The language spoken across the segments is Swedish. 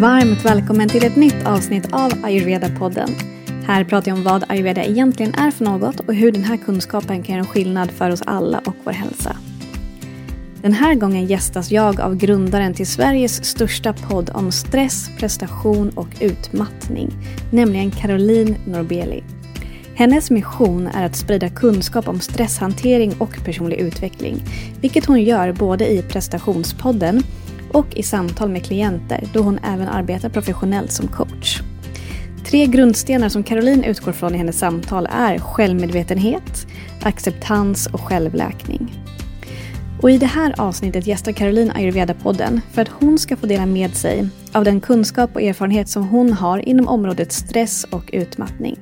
Varmt välkommen till ett nytt avsnitt av Ayurveda-podden. Här pratar jag om vad ayurveda egentligen är för något och hur den här kunskapen kan göra skillnad för oss alla och vår hälsa. Den här gången gästas jag av grundaren till Sveriges största podd om stress, prestation och utmattning, nämligen Caroline Norbeli. Hennes mission är att sprida kunskap om stresshantering och personlig utveckling, vilket hon gör både i prestationspodden och i samtal med klienter då hon även arbetar professionellt som coach. Tre grundstenar som Caroline utgår från i hennes samtal är självmedvetenhet, acceptans och självläkning. Och I det här avsnittet gästar Caroline Ayurveda-podden för att hon ska få dela med sig av den kunskap och erfarenhet som hon har inom området stress och utmattning.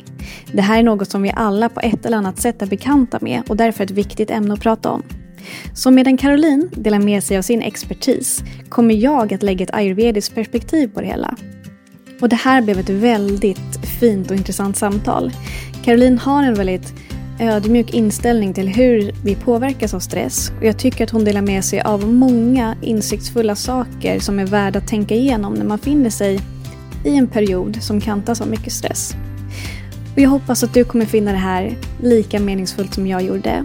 Det här är något som vi alla på ett eller annat sätt är bekanta med och därför ett viktigt ämne att prata om. Så medan Caroline delar med sig av sin expertis kommer jag att lägga ett ayurvediskt perspektiv på det hela. Och det här blev ett väldigt fint och intressant samtal. Caroline har en väldigt ödmjuk inställning till hur vi påverkas av stress och jag tycker att hon delar med sig av många insiktsfulla saker som är värda att tänka igenom när man finner sig i en period som kantas av mycket stress. Och jag hoppas att du kommer finna det här lika meningsfullt som jag gjorde.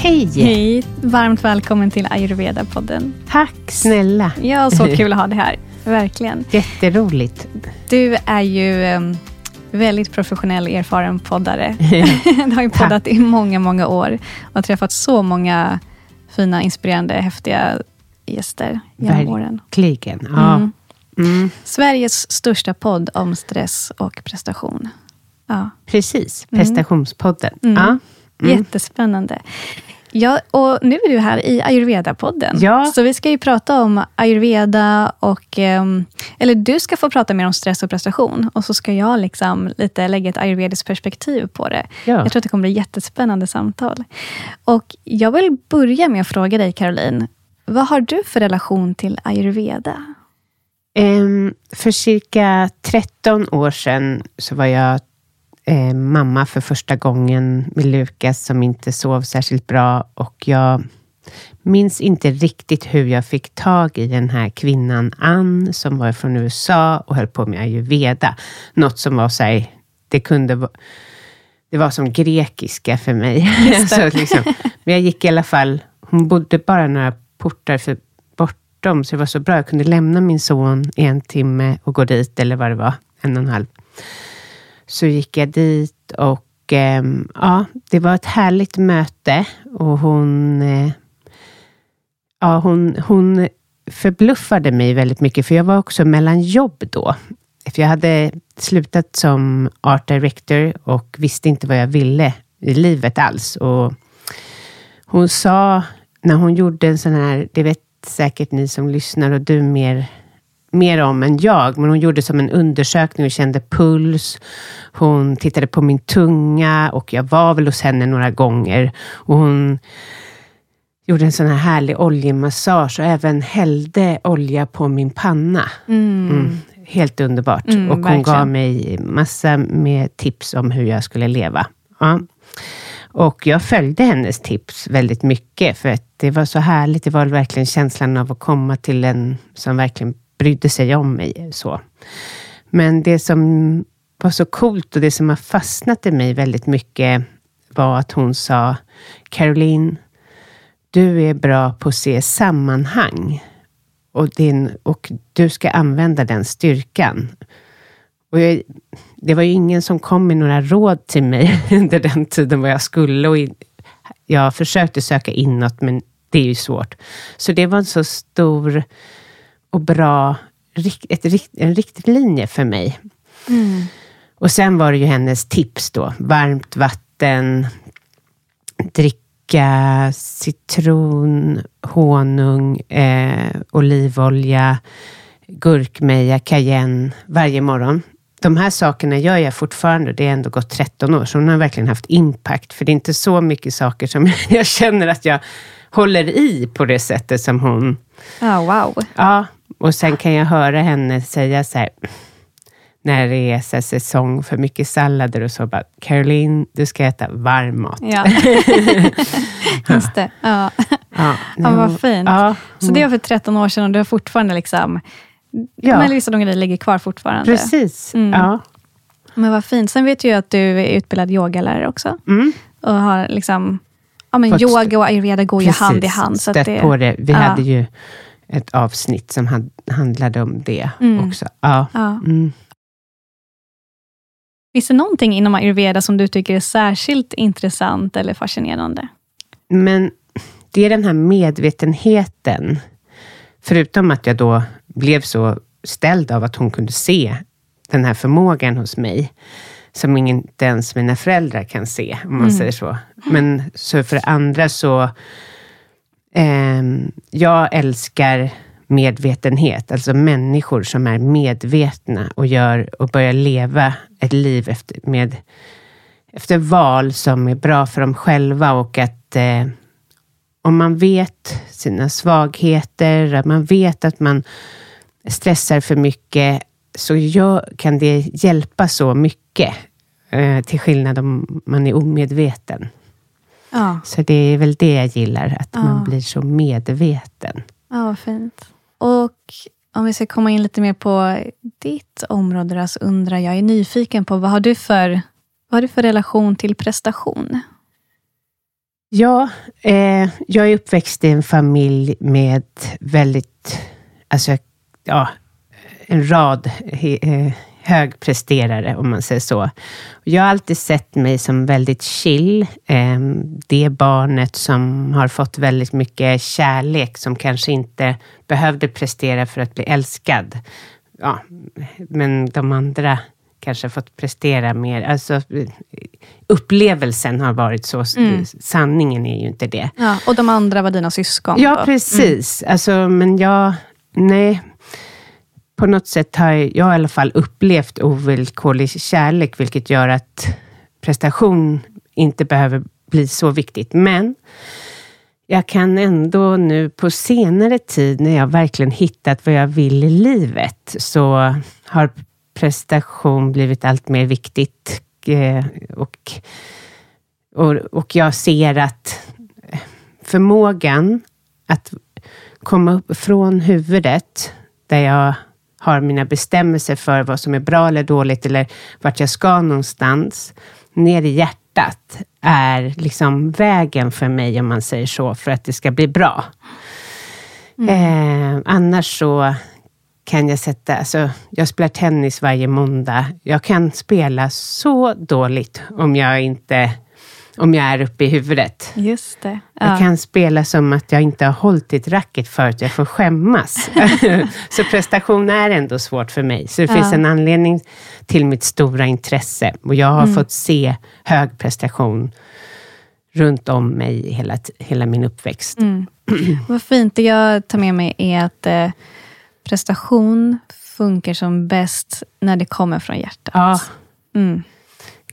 Hej! Hej! Varmt välkommen till Ayurveda-podden. Tack snälla. Ja, så kul att ha dig här. Verkligen. Jätteroligt. Du är ju väldigt professionell, erfaren poddare. du har ju poddat i många, många år och har träffat så många fina, inspirerande, häftiga gäster genom åren. Verkligen. Ja. Mm. Mm. Sveriges största podd om stress och prestation. Ja. Precis, prestationspodden. Mm. Ja. Mm. Jättespännande. Ja, och nu är du här i Ayurveda-podden. Ja. Så vi ska ju prata om ayurveda och... ehm, Eller du ska få prata mer om stress och prestation. Och så ska jag liksom lite lägga ett ayurvediskt perspektiv på det. Ja. Jag tror att det kommer bli jättespännande samtal. Och jag vill börja med att fråga dig, Caroline. Vad har du för relation till ayurveda? Ehm, för cirka 13 år sedan så var jag eh, mamma för första gången med Lukas som inte sov särskilt bra och jag minns inte riktigt hur jag fick tag i den här kvinnan Ann som var från USA och höll på med ayurveda. Något som var så här, det kunde vara det var som grekiska för mig. så liksom, men jag gick i alla fall, hon bodde bara några portar för, bortom, så det var så bra. Jag kunde lämna min son i en timme och gå dit, eller vad det var, en och en halv. Så gick jag dit och eh, ja, det var ett härligt möte. Och hon, eh, ja, hon, hon förbluffade mig väldigt mycket, för jag var också mellan jobb då. För jag hade slutat som art director och visste inte vad jag ville i livet alls. Och hon sa, när hon gjorde en sån här, det vet säkert ni som lyssnar och du mer, mer om än jag, men hon gjorde som en undersökning och kände puls. Hon tittade på min tunga och jag var väl hos henne några gånger. Och hon gjorde en sån här härlig oljemassage och även hällde olja på min panna. Mm. Helt underbart. Mm, och hon verkligen. gav mig massa med tips om hur jag skulle leva. Ja. Och jag följde hennes tips väldigt mycket, för att det var så härligt. Det var verkligen känslan av att komma till en som verkligen brydde sig om mig. Så. Men det som var så coolt och det som har fastnat i mig väldigt mycket var att hon sa, Caroline, du är bra på att se sammanhang. Och, din, och du ska använda den styrkan. Och jag, det var ju ingen som kom med några råd till mig under den tiden vad jag skulle. Och jag försökte söka inåt, men det är ju svårt. Så det var en så stor och bra, ett, en riktig linje för mig. Mm. Och sen var det ju hennes tips då. Varmt vatten, dricka citron, honung, eh, olivolja, gurkmeja, cayenne varje morgon. De här sakerna gör jag fortfarande. Det är ändå gått 13 år, så hon har verkligen haft impact. För det är inte så mycket saker som jag känner att jag håller i på det sättet som hon. Oh, wow. Ja, och sen kan jag höra henne säga så här, när det är så säsong för mycket sallader och så, bara, Caroline, du ska äta varm mat. Ja. Just det. Ja. Ja, ja, vad fint. Ja. Så det var för 13 år sedan och du har fortfarande liksom, ja. men vissa grejer ligger kvar fortfarande. Precis. Mm. Ja. Men vad fint. Sen vet jag att du är utbildad yogalärare också. Mm. Och har liksom, ja men yoga och ayurveda går ju hand i hand. Så det, på det. Vi hade ju ett avsnitt som handlade om det mm. också. Ja. Mm. Finns det någonting inom ayurveda som du tycker är särskilt intressant eller fascinerande? Men det är den här medvetenheten. Förutom att jag då blev så ställd av att hon kunde se den här förmågan hos mig, som inte ens mina föräldrar kan se, om man mm. säger så. Men så för andra så, Ehm, jag älskar medvetenhet, alltså människor som är medvetna och, gör, och börjar leva ett liv efter, med, efter val som är bra för dem själva och att eh, om man vet sina svagheter, att man vet att man stressar för mycket, så jag, kan det hjälpa så mycket. Eh, till skillnad om man är omedveten. Ja. Så det är väl det jag gillar, att ja. man blir så medveten. Ja, vad fint. Och om vi ska komma in lite mer på ditt område, så undrar jag, jag är nyfiken på, vad har du för, vad har du för relation till prestation? Ja, eh, jag är uppväxt i en familj med väldigt, alltså, ja, en rad eh, högpresterare, om man säger så. Jag har alltid sett mig som väldigt chill. Eh, det barnet som har fått väldigt mycket kärlek, som kanske inte behövde prestera för att bli älskad. Ja, men de andra kanske fått prestera mer. Alltså, upplevelsen har varit så. Mm. Sanningen är ju inte det. Ja, och de andra var dina syskon? Ja, då. precis. Mm. Alltså, men jag... Nej. På något sätt har jag, i alla fall upplevt ovillkorlig kärlek, vilket gör att prestation inte behöver bli så viktigt. Men jag kan ändå nu på senare tid, när jag verkligen hittat vad jag vill i livet, så har prestation blivit allt mer viktigt. Eh, och, och, och jag ser att förmågan att komma upp från huvudet, där jag har mina bestämmelser för vad som är bra eller dåligt, eller vart jag ska någonstans, ner i hjärtat, är liksom vägen för mig, om man säger så, för att det ska bli bra. Mm. Eh, annars så kan jag sätta... Alltså, jag spelar tennis varje måndag. Jag kan spela så dåligt om jag inte om jag är uppe i huvudet. Just det. Ja. Jag kan spela som att jag inte har hållit ett racket förut, jag får skämmas. så prestation är ändå svårt för mig. Så det ja. finns en anledning till mitt stora intresse. Och jag har mm. fått se hög prestation runt om mig hela, hela min uppväxt. Mm. Vad fint. Det jag tar med mig är att eh, prestation funkar som bäst när det kommer från hjärtat. Ja, mm.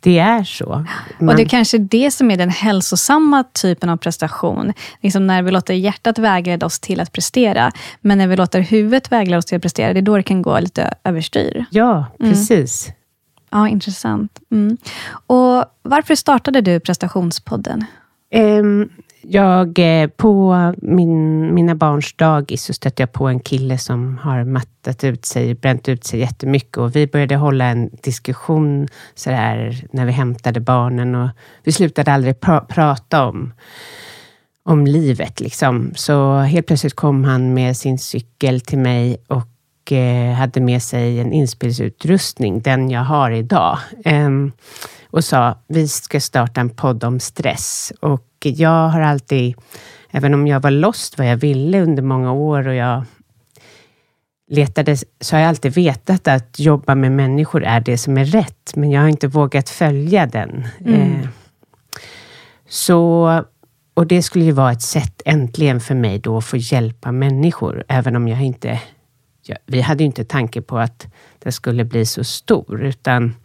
Det är så. Man... Och Det är kanske det som är den hälsosamma typen av prestation. Liksom när vi låter hjärtat vägleda oss till att prestera. Men när vi låter huvudet vägleda oss till att prestera, det är då det kan gå lite överstyr. Ja, mm. precis. Mm. Ja, intressant. Mm. Och Varför startade du prestationspodden? Um, jag, eh, på min, mina barns dagis så stötte jag på en kille som har mattat ut sig, bränt ut sig jättemycket och vi började hålla en diskussion så där, när vi hämtade barnen och vi slutade aldrig pra prata om, om livet. Liksom. Så helt plötsligt kom han med sin cykel till mig och eh, hade med sig en inspelningsutrustning, den jag har idag. eh, och sa, vi ska starta en podd om stress. Och jag har alltid, även om jag var lost vad jag ville under många år och jag letade, så har jag alltid vetat att jobba med människor är det som är rätt, men jag har inte vågat följa den. Mm. Eh, så, och det skulle ju vara ett sätt äntligen för mig då att få hjälpa människor, även om jag inte... Ja, vi hade ju inte tanke på att det skulle bli så stor, utan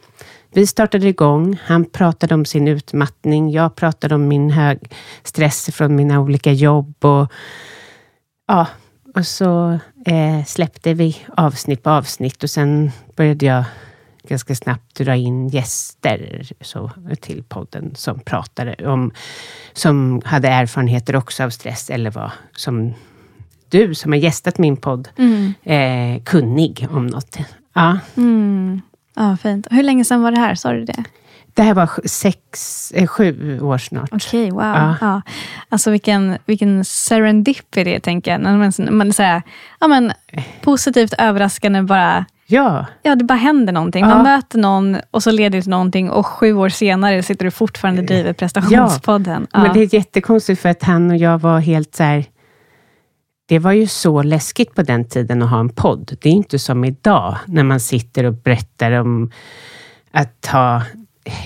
vi startade igång. Han pratade om sin utmattning. Jag pratade om min hög stress från mina olika jobb. Och, ja, och så eh, släppte vi avsnitt på avsnitt och sen började jag ganska snabbt dra in gäster så, till podden som pratade om, som hade erfarenheter också av stress eller var som du som har gästat min podd, Mm. eh, kunnig om något. Ja. Mm. Ja, fint. Hur länge sedan var det här? Sa du det? Det här var sex, eh, sju år snart. Okej, wow. Ja. Ja. Alltså vilken, vilken serendipity, tänker jag. Man, man säger, ja, men, positivt överraskande, bara, Ja, ja, det bara händer någonting. Ja. Man möter någon och så leder det till någonting och sju år senare sitter du fortfarande och driver prestationspodden. Ja. men det är jättekonstigt för att han och jag var helt så här, Det var ju så läskigt på den tiden att ha en podd. Det är inte som idag när man sitter och berättar om att ha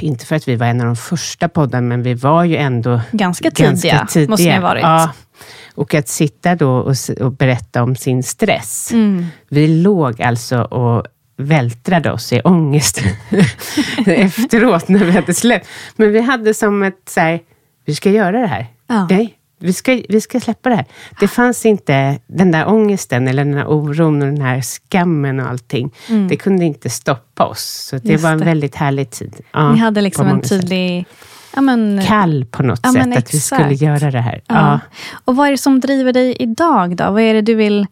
inte för att vi var en av de första poddarna, men vi var ju ändå Ganska tidiga, måste ni ha varit. Ja. Och att sitta då och, och berätta om sin stress. Mm. Vi låg alltså och vältrade oss i ångest efteråt när vi hade släppt. Men vi hade som ett så här, vi ska göra det här. Ja. Nej, vi ska, vi ska släppa det här. Det fanns inte den där ångesten eller den här oron och den här skammen och allting. Det kunde inte stoppa oss. Så det Mm. Just var en det. väldigt härlig tid. Ja, Ni hade liksom en tydlig... Ja, men, Kall på något Ja, sätt, att vi skulle göra det här. Ja. Och vad är det som driver dig idag då? Vad är det du vill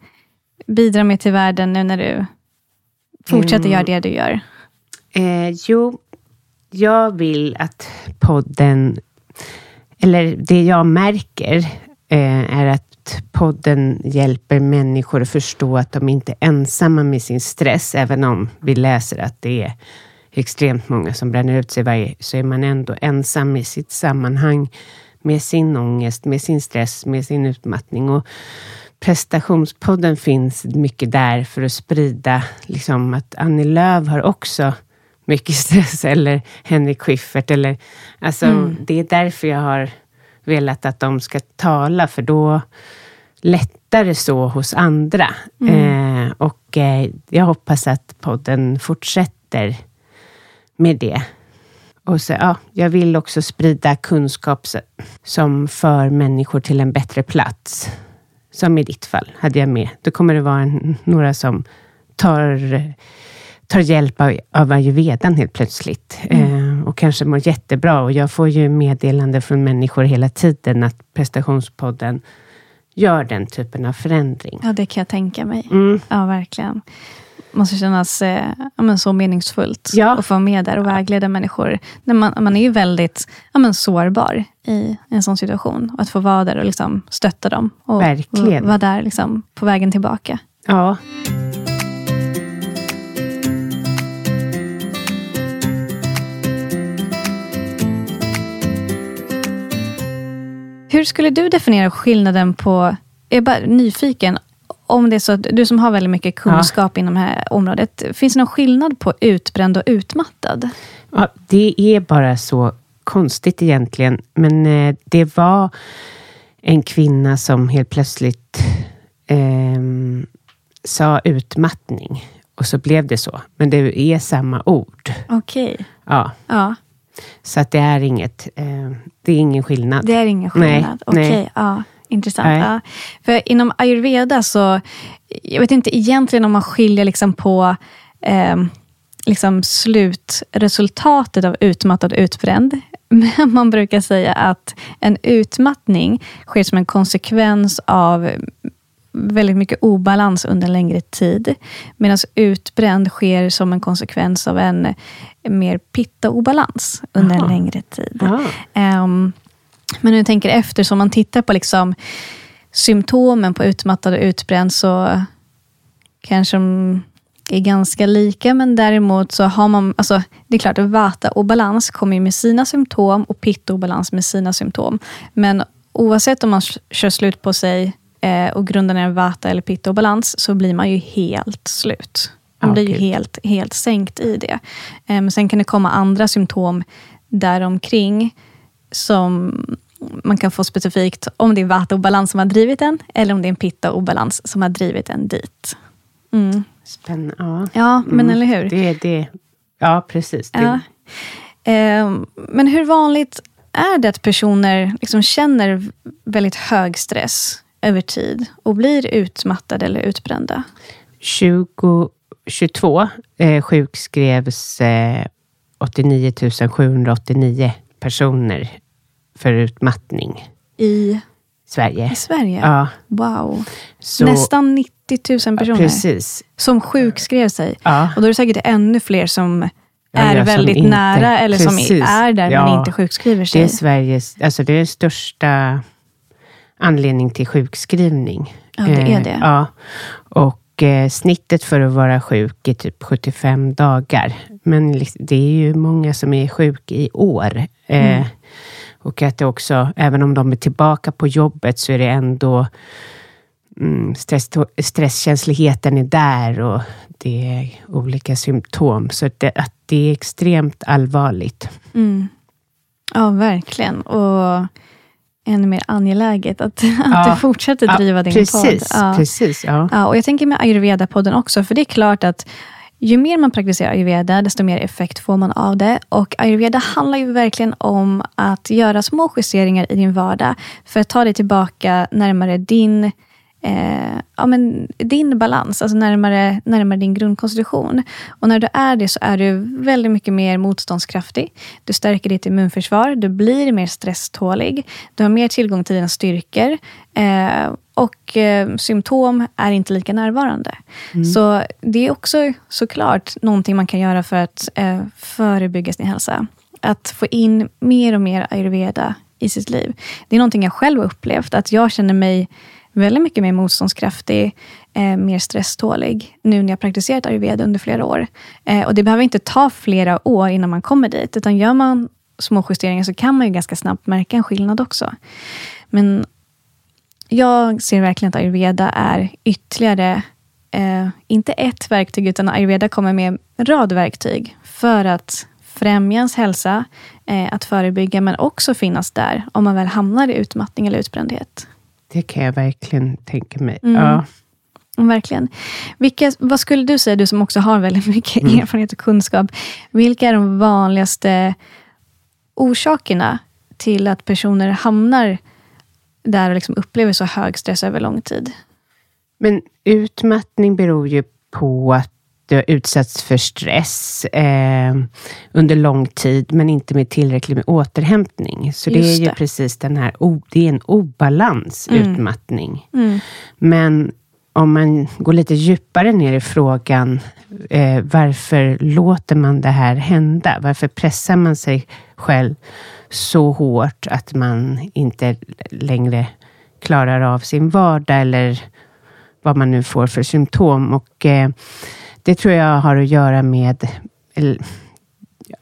bidra med till världen nu när du fortsätter Mm. göra det du gör? Eh, jo, jag vill att podden, eller det jag märker, eh, är att podden hjälper människor att förstå att de inte är ensamma med sin stress, även om vi läser att det är extremt många som bränner ut sig varje, så är man ändå ensam i sitt sammanhang med sin ångest, med sin stress, med sin utmattning. Och prestationspodden finns mycket där för att sprida liksom, att Annie Lööf har också mycket stress, eller Henrik Schyffert. Eller, alltså, Mm. Det är därför jag har velat att de ska tala, för då lättare så hos andra. Eh, och eh, jag hoppas att podden fortsätter med det. Och så, ja, jag vill också sprida kunskap som för människor till en bättre plats. Som i ditt fall, hade jag med. Då kommer det vara en, några som tar, tar hjälp av, av ayurvedan helt plötsligt. Eh, och kanske mår jättebra. Och jag får ju meddelande från människor hela tiden att prestationspodden gör den typen av förändring. Ja, det kan jag tänka mig. Mm. Ja, verkligen. måste kännas eh, men så meningsfullt Ja. att få vara med där och vägleda människor. När man, man är ju väldigt ja, men sårbar i en sån situation. Och att få vara där och liksom stötta dem. Och Verkligen. och vara där liksom på vägen tillbaka. Ja. Hur skulle du definiera skillnaden på, jag är bara nyfiken, om det är så att du som har väldigt mycket kunskap inom det här området, finns det någon skillnad på utbränd och utmattad? Ja, det är bara så konstigt egentligen. Men eh, det var en kvinna som helt plötsligt ehm, sa utmattning. Och så blev det så. Men det är samma ord. Okej. Ja, Ja, så att det är inget, eh, det är ingen skillnad. det är ingen skillnad. Okej, nej. ja, intressant. Nej. Ja. För inom ayurveda så, jag vet inte egentligen om man skiljer liksom på eh, liksom slutresultatet av utmattad och utbränd. Men man brukar säga att en utmattning sker som en konsekvens av väldigt mycket obalans under en längre tid. Medan utbränd sker som en konsekvens av en mer pitta-obalans under Jaha. en längre tid. Ehm, men jag tänker efter, så om man tittar på liksom symptomen på utmattad och utbränd, så kanske de är ganska lika, men däremot så har man, alltså det är klart att vata obalans kommer med sina symptom och pitta obalans med sina symptom. Men oavsett om man kör slut på sig eh, och grunden är vata eller pitta obalans, så blir man ju helt slut. Man Ja, blir ju helt, helt sänkt i det. Eh, men sen kan det komma andra symptom däromkring som man kan få specifikt om det är vata obalans som har drivit en eller om det är en pitta obalans som har drivit en dit. Mm. Spännande. Ja. Ja, men eller hur? Det är det. Ja, precis. Ja. Ehm, Men hur vanligt är det att personer liksom känner väldigt hög stress över tid och blir utmattade eller utbrända? 2022 eh, sjukskrevs eh, 89 789 personer för utmattning I, Sverige. i Sverige? Ja, Wow. så, Nästan 90 000 personer Precis. som sjukskrev sig. Ja. Och då är det säkert ännu fler som är ja, som väldigt inte- nära eller som precis. är där men Ja. inte sjukskriver Det sig. är Sveriges, alltså det är största anledning till sjukskrivning. Ja, det är Eh, det. ja. Och eh, snittet för att vara sjuk är typ 75 dagar. Men det är ju många som är sjuk i år. Eh, Mm. Och att det också, även om de är tillbaka på jobbet, så är det ändå mm, stress, stresskänsligheten är där och det är olika symptom. Så det, att det är extremt allvarligt. Mm. Ja, verkligen. Och ännu mer angeläget att, att Ja. du fortsätter Ja, driva din precis, podd. Ja. Precis, ja. Ja, och jag tänker med ayurveda-podden också, för det är klart att ju mer man praktiserar ayurveda, desto mer effekt får man av det. Och ayurveda handlar ju verkligen om att göra små justeringar i din vardag för att ta dig tillbaka närmare din Eh, ja, men din balans, alltså närmare, närmare din grundkonstitution. Och när du är det så är du väldigt mycket mer motståndskraftig. Du stärker ditt immunförsvar, du blir mer stresstålig, du har mer tillgång till dina styrkor eh, och eh, symptom är inte lika närvarande. Så det är också såklart någonting man kan göra för att eh, förebygga sin hälsa. Att få in mer och mer ayurveda i sitt liv. Det är någonting jag själv har upplevt, att jag känner mig väldigt mycket mer motståndskraftig, eh, mer stresstålig nu när jag praktiserat ayurveda under flera år. Eh, och Det behöver inte ta flera år innan man kommer dit, utan gör man små justeringar så kan man ju ganska snabbt märka en skillnad också. Men jag ser verkligen att ayurveda är ytterligare, eh, inte ett verktyg, utan ayurveda kommer med en rad verktyg för att främja ens hälsa, eh, att förebygga, men också finnas där om man väl hamnar i utmattning eller utbrändhet. Det kan jag verkligen tänka mig. Mm. Ja. Verkligen. Vilka, vad skulle du säga, du som också har väldigt mycket Mm. erfarenhet och kunskap. Vilka är de vanligaste orsakerna till att personer hamnar där och liksom upplever så hög stress över lång tid? Men utmattning beror ju på att du har utsatts för stress eh, under lång tid, men inte med tillräckligt med återhämtning. Så det Just är ju det. precis den här, det är en obalans, Mm. utmattning. Mm. Men om man går lite djupare ner i frågan, eh, varför låter man det här hända? Varför pressar man sig själv så hårt att man inte längre klarar av sin vardag eller vad man nu får för symptom? Och eh, det tror jag har att göra med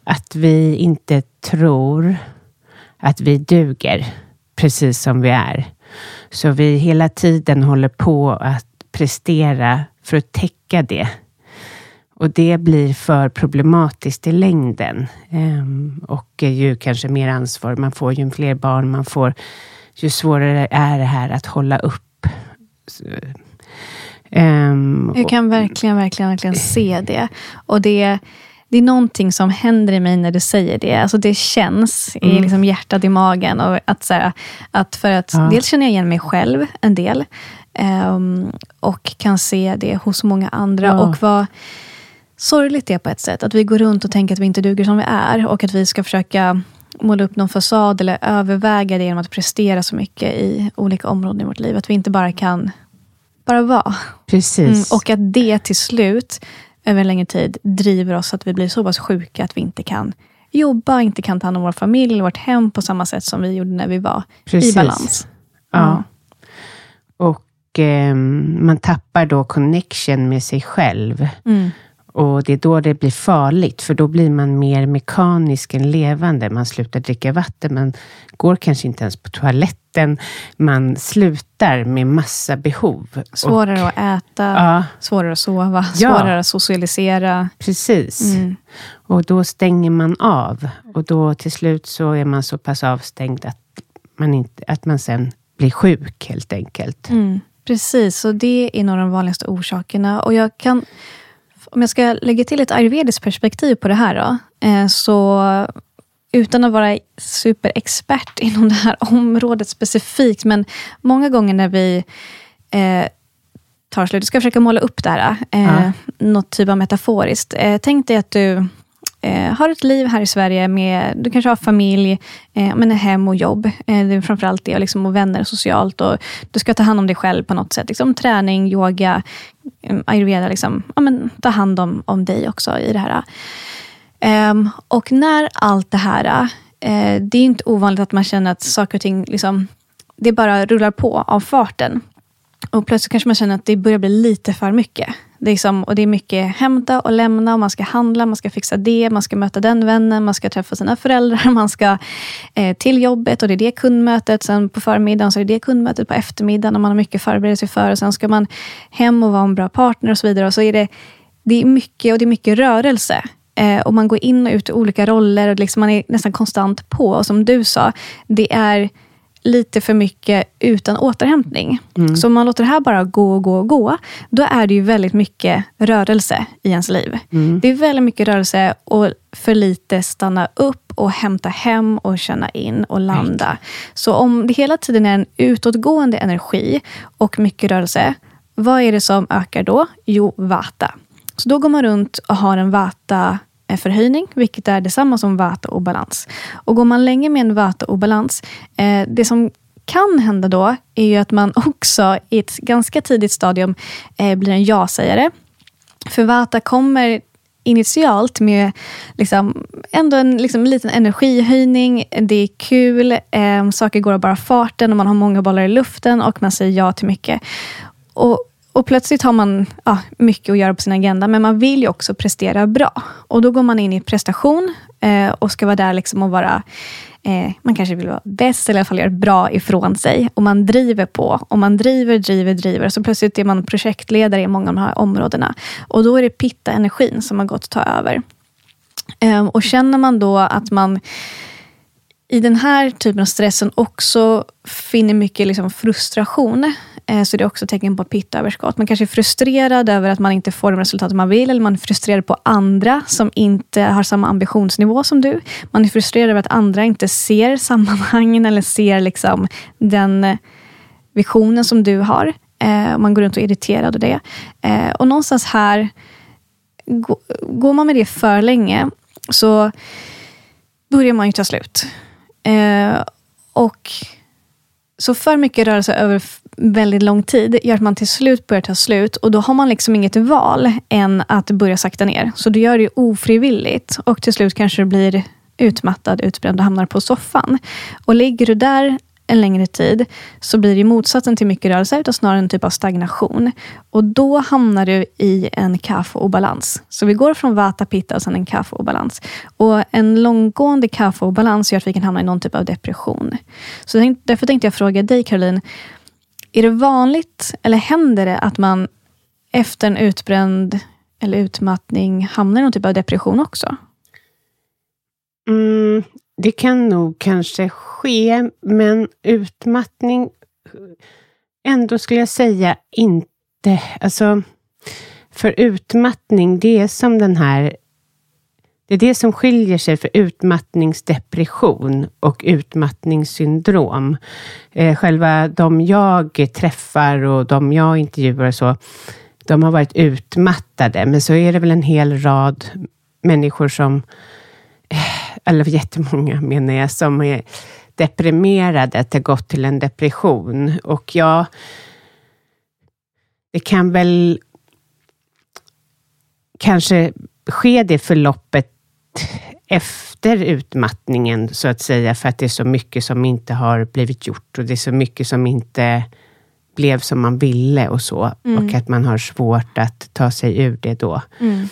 att vi inte tror att vi duger precis som vi är. Så vi hela tiden håller på att prestera för att täcka det. Och det blir för problematiskt i längden. Ehm, och ju kanske mer ansvar man får, ju fler barn man får, ju svårare är det här att hålla upp. Ehm, Jag kan verkligen, verkligen, verkligen se det. Och det, det är någonting som händer i mig när du säger det. Alltså det känns i Mm. liksom hjärtat i magen. Och att, så här, att för att Ja. Dels känner jag igen mig själv en del. ehm, och kan se det hos många andra. Ja. Och vad sorgligt det är på ett sätt. Att vi går runt och tänker att vi inte duger som vi är. Och att vi ska försöka måla upp någon fasad eller överväga det genom att prestera så mycket i olika områden i vårt liv. Att vi inte bara kan bara vara. precis. Mm, och att det till slut, över en längre tid, driver oss att vi blir så pass sjuka att vi inte kan jobba, inte kan ta hand om vår familj, vårt hem på samma sätt som vi gjorde när vi var Precis. i balans. Ja. Och och eh, man tappar då connection med sig själv. Mm. Och det är då det blir farligt, för då blir man mer mekanisk än levande. Man slutar dricka vatten, man går kanske inte ens på toaletten. Man slutar med massa behov. Svårare och, att äta, ja, svårare att sova, ja, svårare att socialisera. Precis. Mm. Och då stänger man av. Och då till slut så är man så pass avstängd att man, inte, att man sen blir sjuk helt enkelt. Mm. Precis, och det är en av de vanligaste orsakerna. Och jag kan om jag ska lägga till ett ayurvediskt perspektiv på det här då, eh, så utan att vara superexpert inom det här området specifikt, men många gånger när vi eh, tar slut, jag ska försöka måla upp det här, eh, ja. något typ av metaforiskt. Eh, tänk dig att du eh, har ett liv här i Sverige, med, du kanske har familj, eh, men hem och jobb. Eh, det är framförallt det, liksom, och vänner socialt. Och du ska ta hand om dig själv på något sätt. Liksom, träning, yoga, eh, ayurveda. Liksom, ja, men, ta hand om, om dig också i det här. Eh, och när allt det här, eh, det är inte ovanligt att man känner att saker och ting liksom, det bara rullar på av farten. Och plötsligt kanske man känner att det börjar bli lite för mycket. Det är, som, och det är mycket hämta och lämna och man ska handla, man ska fixa det, man ska möta den vännen, man ska träffa sina föräldrar, man ska eh, till jobbet och det är det kundmötet. Sen på förmiddagen så är det det kundmötet på eftermiddagen och man har mycket förberedelse för. Och sen ska man hem och vara en bra partner och så vidare. Och så är det, det är mycket och det är mycket rörelse. Eh, och man går in och ut i olika roller och liksom man är nästan konstant på. Och som du sa, det är lite för mycket utan återhämtning. Mm. Så om man låter det här bara gå gå gå, då är det ju väldigt mycket rörelse i ens liv. Mm. Det är väldigt mycket rörelse och för lite stanna upp och hämta hem och känna in och landa. Right. Så om det hela tiden är en utåtgående energi och mycket rörelse, vad är det som ökar då? Jo, vata. Så då går man runt och har en vata förhöjning, vilket är detsamma som vata-obalans. Och går man länge med en vata-obalans, eh, det som kan hända då är ju att man också i ett ganska tidigt stadium eh, blir en ja-sägare. För vata kommer initialt med liksom, ändå en liksom, liten energihöjning. Det är kul, eh, saker går av bara farten och man har många bollar i luften och man säger ja till mycket. Och och plötsligt har man ja, mycket att göra på sin agenda, men man vill ju också prestera bra. Och då går man in i prestation eh, och ska vara där liksom och vara eh, man kanske vill vara bäst eller i alla fall göra bra ifrån sig. Och man driver på. Och man driver, driver, driver. Så plötsligt är man projektledare i många av de här områdena. Och då är det pitta-energin som har gått att ta över. Eh, och känner man då att man i den här typen av stressen också finner mycket liksom frustration, Eh, så det är också tecken på pittöverskott. Man kanske är frustrerad över att man inte får de resultat man vill, eller man är frustrerad på andra som inte har samma ambitionsnivå som du. Man är frustrerad över att andra inte ser sammanhangen eller ser liksom den eh, visionen som du har. Eh, man går runt och är irriterad och det. Och någonstans här, går man med det för länge, så börjar man ju ta slut. Och så för mycket rörelse över väldigt lång tid gör att man till slut börjar ta slut och då har man liksom inget val än att börja sakta ner. Så du gör det ofrivilligt och till slut kanske du blir utmattad, utbränd och hamnar på soffan. Och ligger du där en längre tid så blir det motsatsen till mycket rörelse, utan snarare en typ av stagnation. Och då hamnar du i en kaffeobalans. Så vi går från vata, pitta och sen en kaffeobalans. Och en långgående kaffeobalans gör att vi kan hamna i någon typ av depression. Så därför tänkte jag fråga dig Caroline, är det vanligt eller händer det att man efter en utbränd eller utmattning hamnar i någon typ av depression också? Mm, det kan nog kanske ske, men utmattning ändå skulle jag säga inte. Alltså, för utmattning, det är som den här det är det som skiljer sig för utmattningsdepression och utmattningssyndrom. Eh, själva de jag träffar och de jag intervjuar och så, de har varit utmattade, men så är det väl en hel rad människor som eh, eller jättemånga menar jag, som är deprimerade, att det gått till en depression. Och ja, det kan väl kanske ske det förloppet efter utmattningen, så att säga, för att det är så mycket som inte har blivit gjort och det är så mycket som inte blev som man ville och så. Mm. Och att man har svårt att ta sig ur det då. Mm.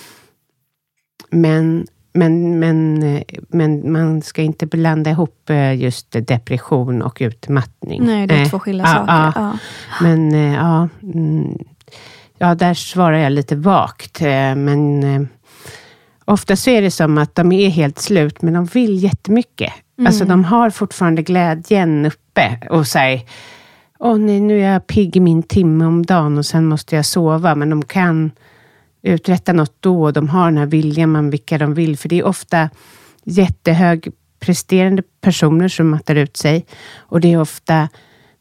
Men, men, men, eh, men man ska inte blanda ihop eh, just depression och utmattning. Nej, det är Nej. två skilda Ja, saker. ja. Men eh, ja, mm, ja, där svarar jag lite vagt. eh, Men eh, ofta så är det som att de är helt slut, men de vill jättemycket. Mm. Alltså de har fortfarande glädjen uppe och säger Åh nej, nu är jag pigg i min timme om dagen och sen måste jag sova. Men de kan uträtta något då och de har den här viljan man vilka de vill. För det är ofta jättehögpresterande personer som mattar ut sig. Och det är ofta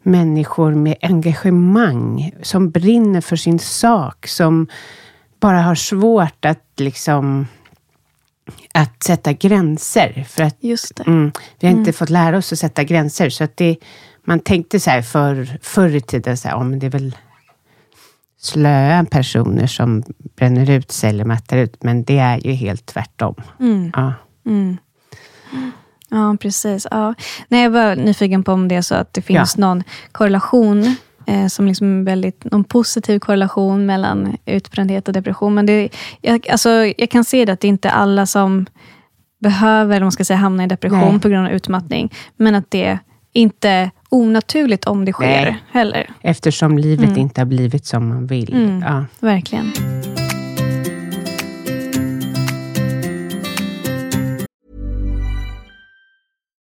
människor med engagemang, som brinner för sin sak, som bara har svårt att liksom att sätta gränser. För att Just det. Mm. Vi har inte fått lära oss att sätta gränser. Så att det, man tänkte så här för, förr i tiden, så här, men det är väl slöa personer som bränner ut sig eller mattar ut. Men det är ju helt tvärtom. Mm. Ja. Mm. Ja, precis. Ja. Nej, jag var nyfiken på om det är så att det finns någon korrelation, som liksom väldigt, någon positiv korrelation mellan utbrändhet och depression. Men det, jag, alltså, jag kan se det att det inte är alla som behöver, eller man ska säga, hamna i depression Nej. på grund av utmattning. Men att det inte är onaturligt om det sker Nej. heller. Eftersom livet Mm. inte har blivit som man vill. Mm. Ja. Verkligen.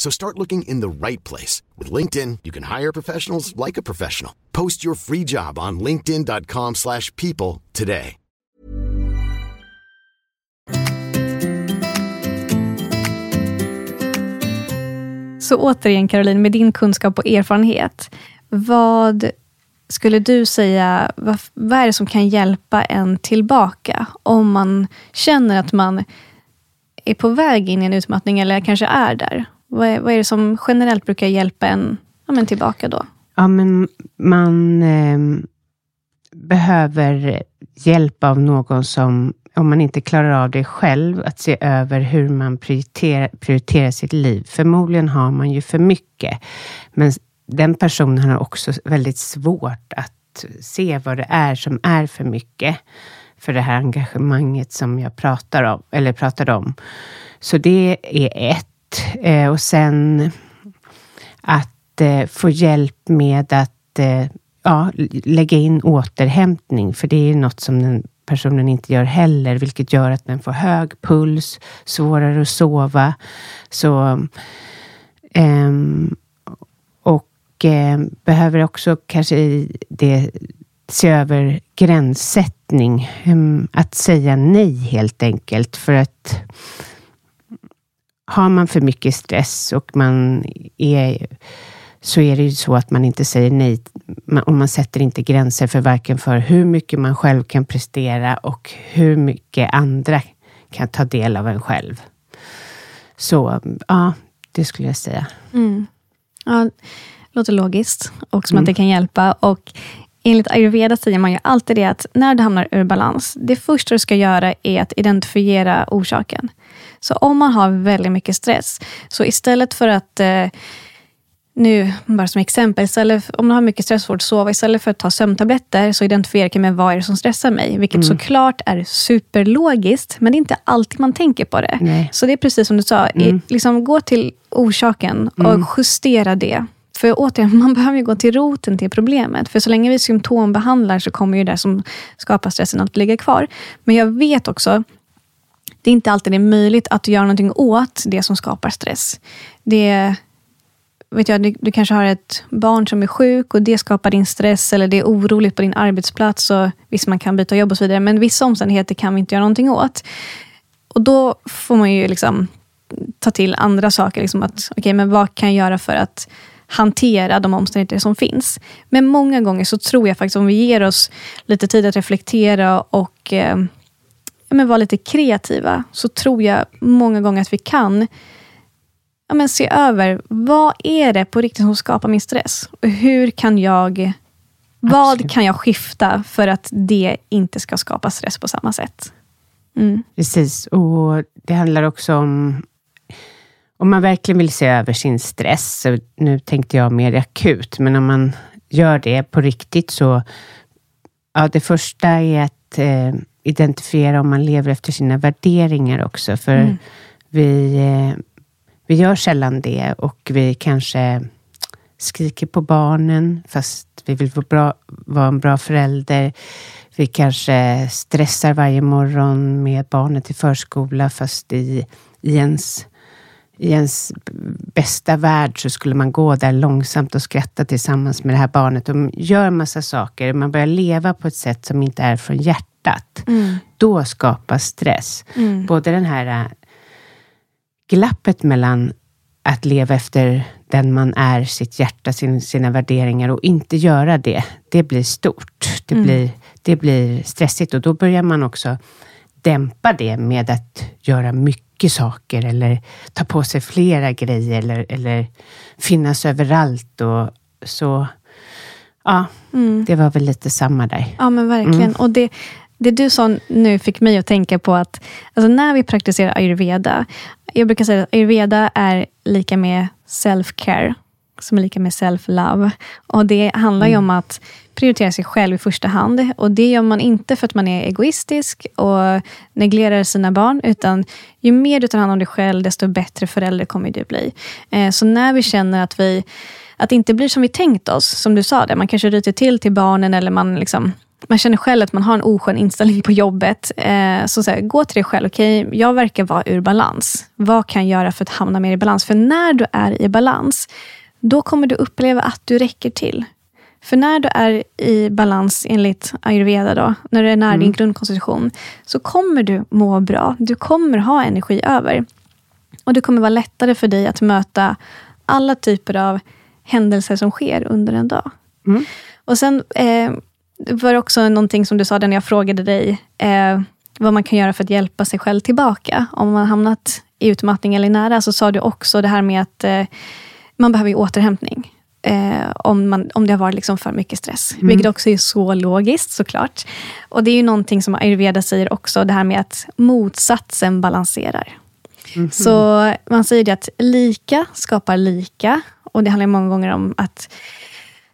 So start looking in the right place. With LinkedIn, you can hire professionals like a professional. Post your free job on linkedin.com slash people today. Så återigen Caroline, med din kunskap och erfarenhet, vad skulle du säga, vad, vad är det som kan hjälpa en tillbaka? Om man känner att man är på väg in i en utmattning, eller kanske är där. Vad är, vad är det som generellt brukar hjälpa en ja, men tillbaka då? Ja, men man eh, behöver hjälp av någon som, om man inte klarar av det själv, att se över hur man prioriterar, prioriterar sitt liv. Förmodligen har man ju för mycket, men den personen har också väldigt svårt att se vad det är som är för mycket för det här engagemanget som jag pratar om, eller pratade om. Så det är ett. Eh, och sen att eh, få hjälp med att eh, ja, lägga in återhämtning, för det är något som den personen inte gör heller, vilket gör att den får hög puls, svårare att sova. Så, ehm, och eh, behöver också kanske i det se över gränssättning. Ehm, att säga nej helt enkelt, för att har man för mycket stress och man är så är det ju så att man inte säger nej. Och man sätter inte gränser för varken för hur mycket man själv kan prestera och hur mycket andra kan ta del av en själv. Så ja, det skulle jag säga. Mm. Ja, låter logiskt och som att det kan hjälpa. Och enligt ayurveda säger man ju alltid det att när du hamnar ur balans, det första du ska göra är att identifiera orsaken. Så om man har väldigt mycket stress, så istället för att eh, nu, bara som exempel, istället, om man har mycket stress svårt att sova, istället för att ta sömntabletter, så identifiera med vad är det som stressar mig. Vilket såklart är superlogiskt, men det är inte alltid man tänker på det. Nej. Så det är precis som du sa, i, liksom, gå till orsaken och justera det. För återigen, man behöver ju gå till roten till problemet. För så länge vi symptombehandlar så kommer ju det som skapar stressen att ligga kvar. Men jag vet också det är inte alltid är möjligt att göra någonting åt det som skapar stress. Det vet jag, du, du, kanske har ett barn som är sjuk och det skapar din stress eller det är oroligt på din arbetsplats. Och visst, man kan byta jobb och så vidare, men vissa omständigheter kan vi inte göra någonting åt. Och då får man ju liksom ta till andra saker. Liksom att, okay, men vad kan jag göra för att hantera de omständigheter som finns? Men många gånger så tror jag faktiskt om vi ger oss lite tid att reflektera och eh, men vara lite kreativa, så tror jag många gånger att vi kan ja, men se över, vad är det på riktigt som skapar min stress? Och hur kan jag, vad Absolut. kan jag skifta för att det inte ska skapa stress på samma sätt? Mm. Precis, och det handlar också om om man verkligen vill se över sin stress, så nu tänkte jag mer akut, men om man gör det på riktigt så, ja, det första är att eh, identifiera om man lever efter sina värderingar också, för mm. vi, eh, vi gör sällan det och vi kanske skriker på barnen, fast vi vill vara, bra, vara en bra förälder. Vi kanske stressar varje morgon med barnet till förskola, fast i, i ens i ens bästa värld så skulle man gå där långsamt och skratta tillsammans med det här barnet och gör massa saker. Man börjar leva på ett sätt som inte är från hjärtat. Mm. Då skapas stress. Mm. Både den här äh, glappet mellan att leva efter den man är, sitt hjärta, sin, sina värderingar och inte göra det, det blir stort. Det, mm. blir, det blir stressigt och då börjar man också dämpa det med att göra mycket saker eller ta på sig flera grejer eller, eller finnas överallt. Och så ja, mm. det var väl lite samma där. Ja, men verkligen. Mm. Och det, det du sa nu fick mig att tänka på att alltså när vi praktiserar ayurveda, jag brukar säga att ayurveda är lika med self-care, som är lika med self-love. Och Det handlar mm. ju om att prioritera sig själv i första hand. Och Det gör man inte för att man är egoistisk och negligerar sina barn, utan ju mer du tar hand om dig själv, desto bättre förälder kommer du bli. Eh, så när vi känner att vi att det inte blir som vi tänkt oss, som du sa, det, man kanske ryter till till barnen eller man liksom man känner själv att man har en oskön inställning på jobbet. Eh, så, så här, gå till dig själv. Okej, okay, jag verkar vara ur balans. Vad kan jag göra för att hamna mer i balans? För när du är i balans, då kommer du uppleva att du räcker till. För när du är i balans enligt ayurveda, då, när du är nära mm. din grundkonstitution, så kommer du må bra. Du kommer ha energi över. Och det kommer vara lättare för dig att möta alla typer av händelser som sker under en dag. Mm. Och sen eh, det var också någonting som du sa när jag frågade dig, eh, vad man kan göra för att hjälpa sig själv tillbaka. Om man hamnat i utmattning eller nära, så sa du också det här med att eh, man behöver återhämtning. Eh, om, man, om det har varit liksom för mycket stress. Mm. Vilket också är så logiskt såklart. Och det är ju någonting som ayurveda säger också, det här med att motsatsen balanserar. Mm. Så man säger det att lika skapar lika. Och det handlar många gånger om att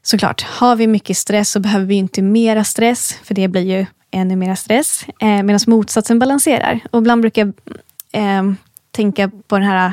såklart, har vi mycket stress så behöver vi inte mera stress, för det blir ju ännu mera stress. Eh, Medan motsatsen balanserar. Och ibland brukar jag eh, tänka på den här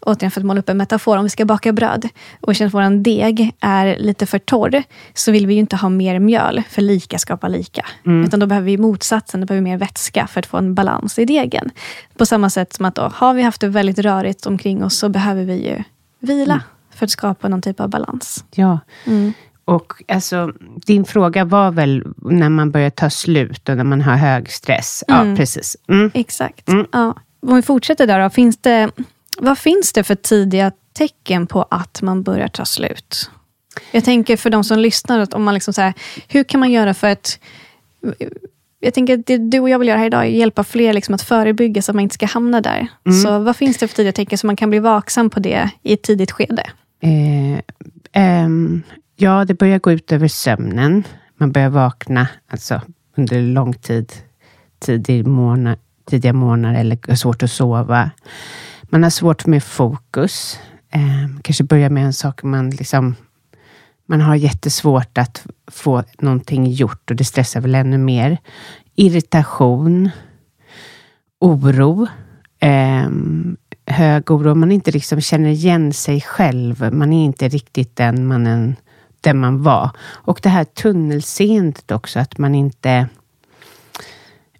återigen för att måla upp en metafor, om vi ska baka bröd och känner att vår deg är lite för torr, så vill vi ju inte ha mer mjöl, för lika skapar lika. Mm. Utan då behöver vi motsatsen, då behöver vi mer vätska för att få en balans i degen. På samma sätt som att då, har vi haft det väldigt rörigt omkring oss, så behöver vi ju vila mm. för att skapa någon typ av balans. Ja. Mm. Och alltså, din fråga var väl när man börjar ta slut och när man har hög stress? Ja, mm. precis. Mm. Exakt. Mm. Ja. Om vi fortsätter där då, finns det, vad finns det för tidiga tecken på att man börjar ta slut? Jag tänker för de som lyssnar, att om man liksom så här, hur kan man göra för att jag tänker att det du och jag vill göra här idag är hjälpa fler liksom att förebygga så att man inte ska hamna där. Mm. Så vad finns det för tidiga tecken så man kan bli vaksam på det i ett tidigt skede? Eh, um, Ja, det börjar gå ut över sömnen. Man börjar vakna alltså, under lång tid, tidig månad, tidiga månader eller har svårt att sova. Man har svårt med fokus. Eh, kanske börjar med en sak man liksom man har jättesvårt att få någonting gjort och det stressar väl ännu mer. Irritation, oro, eh, hög oro. Man inte liksom känner igen sig själv. Man är inte riktigt den mannen där man var. Och det här tunnelseendet också, att man inte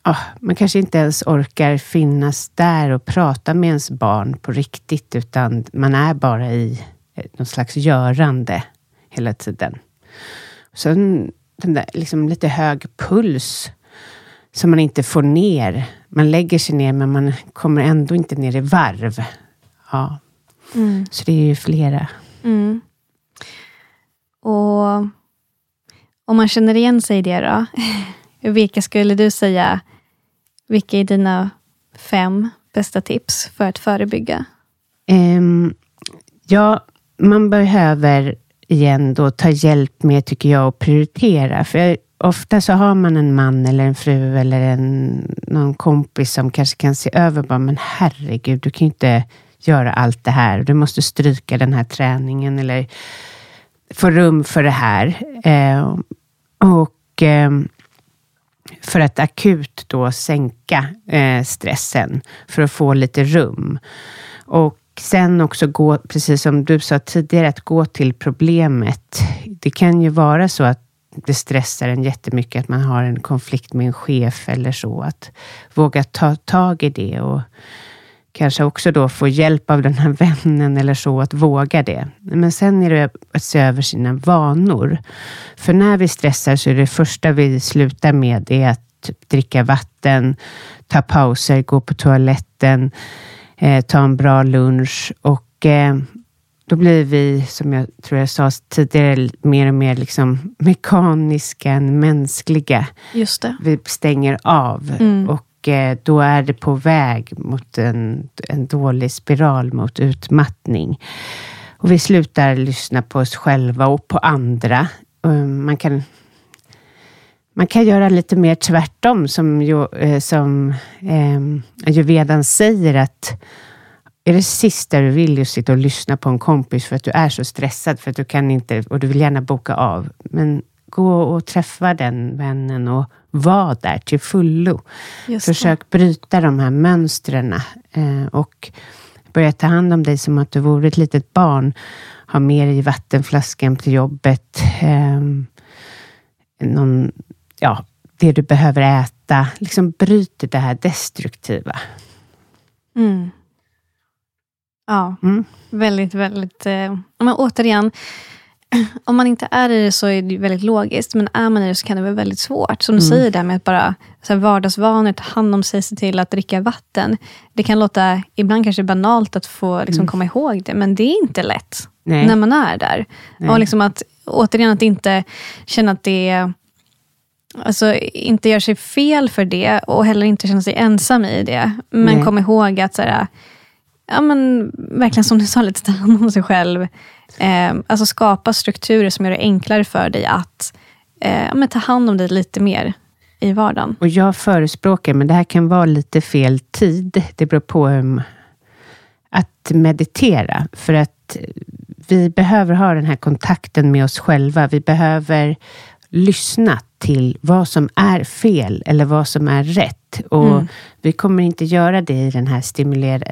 oh, man kanske inte ens orkar finnas där och prata med ens barn på riktigt, utan man är bara i någon slags görande hela tiden. Sen den där liksom lite hög puls som man inte får ner. Man lägger sig ner, men man kommer ändå inte ner i varv. Ja. Mm. Så det är ju flera. Mm. Och om man känner igen sig i det då, vilka skulle du säga, vilka är dina fem bästa tips för att förebygga? Um, ja, man behöver igen då ta hjälp med, tycker jag, att prioritera. För ofta så har man en man eller en fru eller en, någon kompis som kanske kan se över, bara, men herregud, du kan ju inte göra allt det här. Du måste stryka den här träningen eller få rum för det här. Eh, och eh, för att akut då sänka eh, stressen, för att få lite rum. Och sen också gå, precis som du sa tidigare, att gå till problemet. Det kan ju vara så att det stressar en jättemycket att man har en konflikt med en chef eller så. Att våga ta tag i det och kanske också då få hjälp av den här vännen eller så, att våga det. Men sen är det att se över sina vanor. För när vi stressar så är det första vi slutar med det att dricka vatten, ta pauser, gå på toaletten, eh, ta en bra lunch och eh, då blir vi, som jag tror jag sa tidigare, mer och mer liksom mekaniska än mänskliga. Just det. Vi stänger av mm. och Eh, då är det på väg mot en, en dålig spiral mot utmattning. Och vi slutar lyssna på oss själva och på andra. Eh, man kan, man kan göra lite mer tvärtom, som, ju, eh, som eh, säger att är det sista du vill just sitta och lyssna på en kompis för att du är så stressad för att du kan inte och du vill gärna boka av. Men gå och träffa den vännen och var där till fullo. Försök bryta de här mönstren eh, och börja ta hand om dig som att du vore ett litet barn. Ha med dig vattenflaskan till jobbet. Eh, någon, ja, det du behöver äta. Liksom bryt det här destruktiva. Mm. Ja, mm. väldigt, väldigt... Eh, men återigen, om man inte är i det så är det väldigt logiskt, men är man i det så kan det vara väldigt svårt. Som du mm. säger där med att bara så här, vardagsvanor, ta hand om sig, se till att dricka vatten. Det kan låta ibland kanske banalt att få liksom, mm. komma ihåg det, men det är inte lätt Nej. när man är där. Nej. Och liksom att, återigen, att inte känna att det är Alltså inte göra sig fel för det och heller inte känna sig ensam i det. Men kom ihåg att så här, ja, men, verkligen som du sa, lite ta hand om sig själv. Eh, alltså skapa strukturer som gör det enklare för dig att eh, men, ta hand om dig lite mer i vardagen. Och jag förespråkar, men det här kan vara lite fel tid. Det beror på um, att meditera. För att eh, vi behöver ha den här kontakten med oss själva. Vi behöver lyssna till vad som är fel eller vad som är rätt. Och mm. Vi kommer inte göra det i den här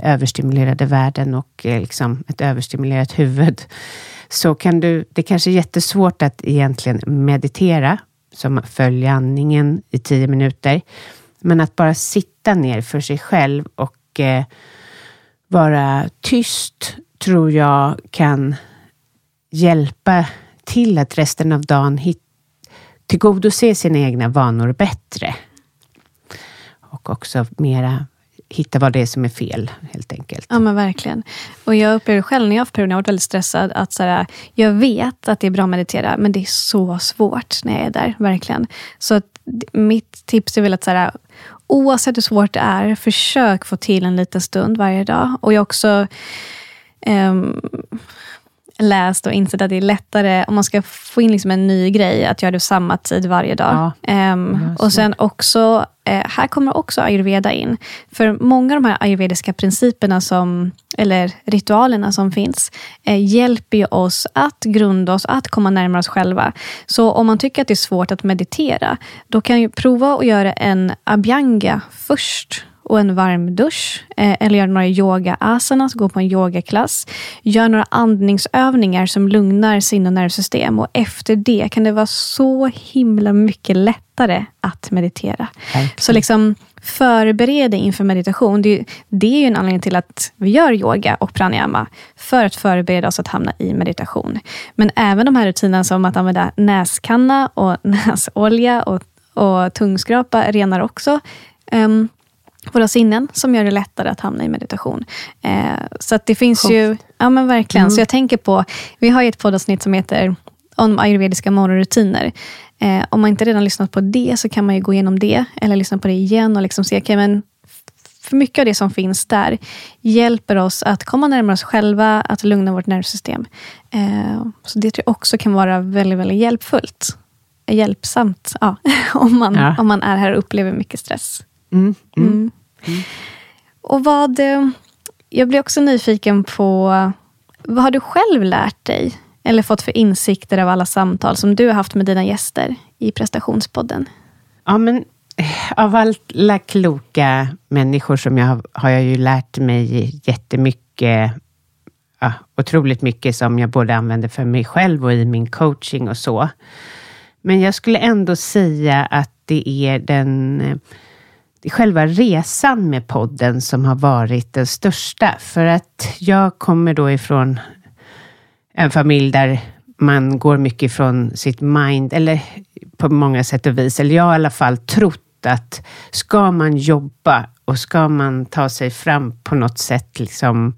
överstimulerade världen och eh, liksom ett överstimulerat huvud. Så kan du, det kanske är jättesvårt att egentligen meditera, som följa andningen i tio minuter. Men att bara sitta ner för sig själv och eh, vara tyst, tror jag kan hjälpa till att resten av dagen tillgodose sina egna vanor bättre. Och också mera hitta vad det är som är fel, helt enkelt. Ja, men verkligen. Och jag upplever själv när jag har perioder jag har varit väldigt stressad, att så här, jag vet att det är bra att meditera, men det är så svårt när jag är där, verkligen. Så att, mitt tips är väl att så här, oavsett hur svårt det är, försök få till en liten stund varje dag. Och jag också um, läst och insett att det är lättare om man ska få in liksom en ny grej, att göra det samma tid varje dag. Ja, um, och sen också, uh, här kommer också ayurveda in. För många av de här ayurvediska principerna, som, eller ritualerna som finns, uh, hjälper oss att grunda oss, att komma närmare oss själva. Så om man tycker att det är svårt att meditera, då kan ju prova att göra en abhyanga först och en varm dusch. Eh, eller gör några yoga-asanas, gå på en yogaklass. Gör några andningsövningar som lugnar sinne och nervsystem. Och efter det kan det vara så himla mycket lättare att meditera. Verkligen. Så liksom förbered dig inför meditation. Det är, ju, det är ju en anledning till att vi gör yoga och pranayama. För att förbereda oss att hamna i meditation. Men även de här rutinerna som att använda näskanna och näsolja och, och tungskrapa renar också um, våra sinnen som gör det lättare att hamna i meditation. Uh, så det finns Coolt. ju, ja men verkligen. Mm. Så jag tänker på, vi har ju ett poddavsnitt som heter om ayurvediska morgonrutiner. Eh, om man inte redan lyssnat på det så kan man ju gå igenom det eller lyssna på det igen och liksom se, okay, men för mycket av det som finns där hjälper oss att komma närmare oss själva, att lugna vårt nervsystem. Eh, så det tror jag också kan vara väldigt, väldigt hjälpfullt. Hjälpsamt, ja, om, man, Ja. om man är här och upplever mycket stress. Mm, mm. Mm. Mm. Och vad... Eh, jag blir också nyfiken på, vad har du själv lärt dig? Eller fått för insikter av alla samtal som du har haft med dina gäster i prestationspodden? Ja, men eh, av alla kloka människor som jag har, har jag ju lärt mig jättemycket, ja, otroligt mycket som jag både använder för mig själv och i min coaching och så. Men jag skulle ändå säga att det är den eh, det är själva resan med podden som har varit den största. För att jag kommer då ifrån en familj där man går mycket ifrån sitt mind, eller på många sätt och vis, eller jag har i alla fall trott att ska man jobba och ska man ta sig fram på något sätt, liksom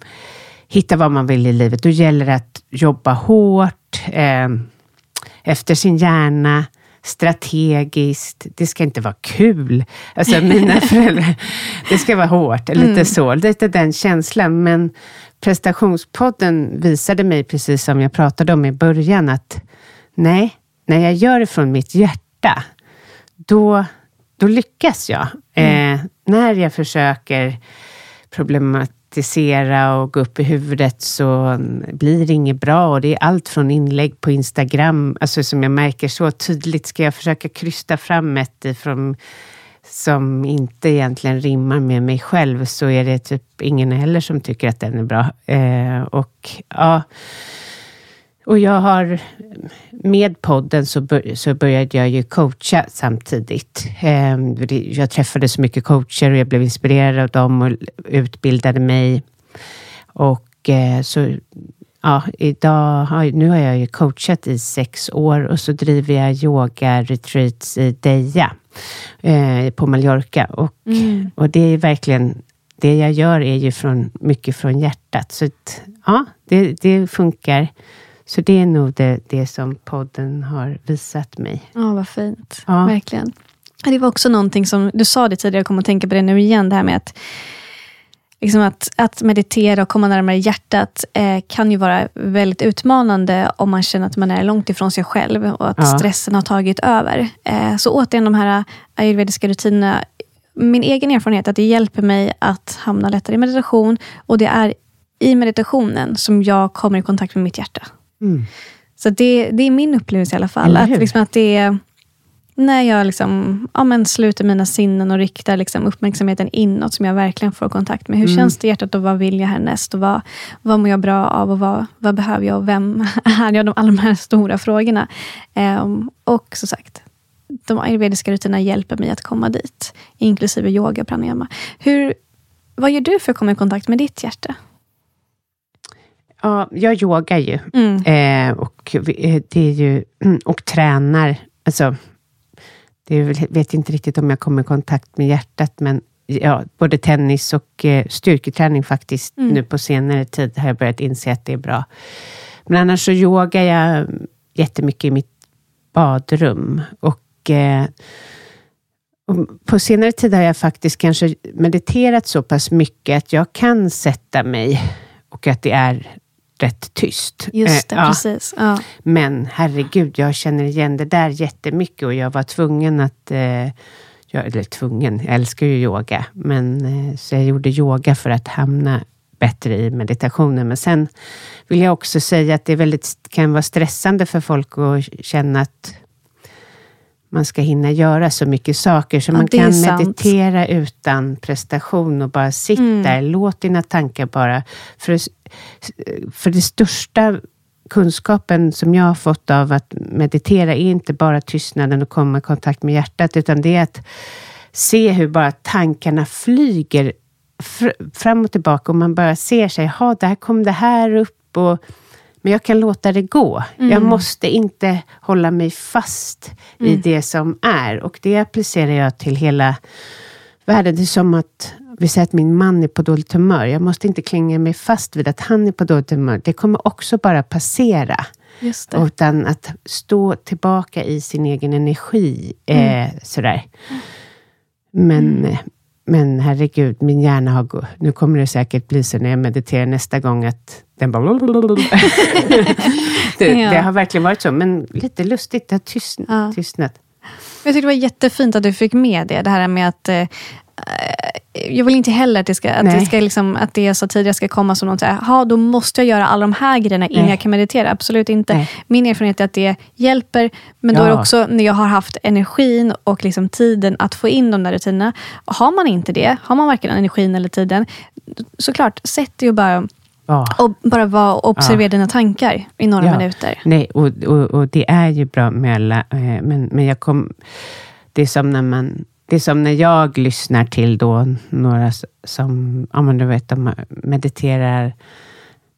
hitta vad man vill i livet, då gäller det att jobba hårt, eh, efter sin hjärna, strategiskt. Det ska inte vara kul. Alltså mina föräldrar, det ska vara hårt, lite så. Lite den känslan. Men prestationspodden visade mig, precis som jag pratade om i början, att nej, när jag gör det från mitt hjärta, då, då lyckas jag. Eh, när jag försöker kritisera och gå upp i huvudet så blir det inget bra. Och det är allt från inlägg på Instagram, alltså som jag märker så tydligt, ska jag försöka krysta fram ett ifrån som inte egentligen rimmar med mig själv, så är det typ ingen heller som tycker att den är bra. Eh, och ja, och jag har, med podden så, bör, så började jag ju coacha samtidigt. Eh, det- jag träffade så mycket coacher och jag blev inspirerad av dem och utbildade mig. Och eh, så, ja, idag, nu har jag ju coachat i sex år och så driver jag yoga-retreats i Deja eh, på Mallorca. Och, och det är verkligen, det jag gör är ju från, mycket från hjärtat. Så ja, det, det funkar. Så det är nog det, det som podden har visat mig. Ja, vad fint. Ja. Verkligen. Det var också någonting som, du sa det tidigare, jag kommer att tänka på det nu igen, det här med att Liksom att, att meditera och komma närmare hjärtat eh, kan ju vara väldigt utmanande om man känner att man är långt ifrån sig själv och att Ja. stressen har tagit över. Eh, så återigen, de här ayurvediska rutinerna. Min egen erfarenhet är att det hjälper mig att hamna lättare i meditation. Och det är i meditationen som jag kommer i kontakt med mitt hjärta. Mm. Så det, det är min upplevelse i alla fall. Att, liksom, att det är när jag liksom, ja, men sluter mina sinnen och riktar liksom, uppmärksamheten inåt, som jag verkligen får kontakt med. Hur Mm. känns det i hjärtat och vad vill jag härnäst? Och vad, vad mår jag bra av? Och vad, vad behöver jag? Och vem är jag? De, alla de här stora frågorna. Ehm, och som sagt, de ayurvediska rutinerna hjälper mig att komma dit. Inklusive yoga och pranayama. Hur, vad gör du för att komma i kontakt med ditt hjärta? Ja, jag yogar ju. Mm. Eh, och eh, det är ju, och tränar. Alltså, det vet inte riktigt om jag kommer i kontakt med hjärtat, men ja, både tennis och eh, styrketräning faktiskt. Mm. Nu på senare tid har jag börjat inse att det är bra. Men annars så yogar jag jättemycket i mitt badrum. Och, eh, och på senare tid har jag faktiskt kanske mediterat så pass mycket att jag kan sätta mig och att det är rätt tyst. Just det, Eh, precis. Ja. Men herregud, jag känner igen det där jättemycket och jag var tvungen att... Eh, jag, eller tvungen, jag älskar ju yoga. Men, eh, så jag gjorde yoga för att hamna bättre i meditationen. Men sen vill jag också säga att det väldigt, kan vara stressande för folk att känna att man ska hinna göra så mycket saker. Så Ja, man kan meditera utan prestation och bara sitta Mm. där. Låt dina tankar bara... För, för det största kunskapen som jag har fått av att meditera är inte bara tystnaden och komma i kontakt med hjärtat, utan det är att se hur bara tankarna flyger fr- fram och tillbaka och man bara ser sig, ja, där kom det här upp och men jag kan låta det gå. Jag måste inte hålla mig fast i det som är. Och det applicerar jag till hela världen. Det är som att vi säger att min man är på dåligt humör. Jag måste inte klinga mig fast vid att han är på dåligt humör. Det kommer också bara passera. Just det. Utan att stå tillbaka i sin egen energi. Mm. Eh, sådär. Men, eh, men herregud, min hjärna har gått... Nu kommer det säkert bli så när jag mediterar nästa gång att den bara... det, Ja. det har verkligen varit så. Men lite lustigt, det har tystn, Ja. tystnat. Jag tyckte det var jättefint att du fick med det. Det här med att eh, jag vill inte heller att det, ska, att det, ska liksom, att det jag sa tidigare ska komma som något, så här, "Ha, då måste jag göra alla de här grejerna innan Nej. jag kan meditera. Absolut inte. Nej. Min erfarenhet är att det hjälper, men då är det Ja. också när jag har haft energin och liksom tiden att få in de där rutinerna. Har man inte det, har man varken energin eller tiden, såklart, sätt dig och bara, Ja. och bara vara och observera dina tankar i några Ja. minuter. Nej, och, och, och det är ju bra med alla, eh, men, men jag kom... Det är som när man... Det är som när jag lyssnar till då några som, ja men du vet, de mediterar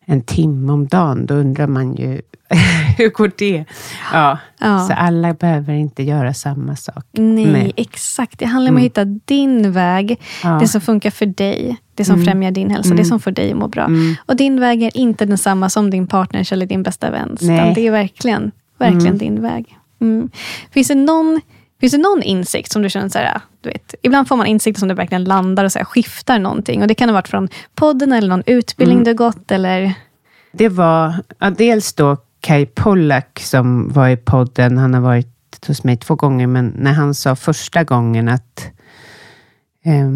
en timme om dagen. Då undrar man ju, hur går det? Ja, Ja. så alla behöver inte göra samma sak. Nej, Nej. exakt. Det handlar om att hitta din väg. Ja. Det som funkar för dig. Det som främjar din hälsa. Det som får dig att må bra. Och din väg är inte densamma som din partners eller din bästa väns. Utan det är verkligen, verkligen din väg. Mm. Finns, det någon, finns det någon insikt som du känner så här, du vet, ibland får man insikter som det verkligen landar och så här, skiftar någonting. Och Det kan ha varit från podden eller någon utbildning du har gått. Eller, Det var ja, dels då Kai Pollak som var i podden. Han har varit hos mig två gånger, men när han sa första gången att eh,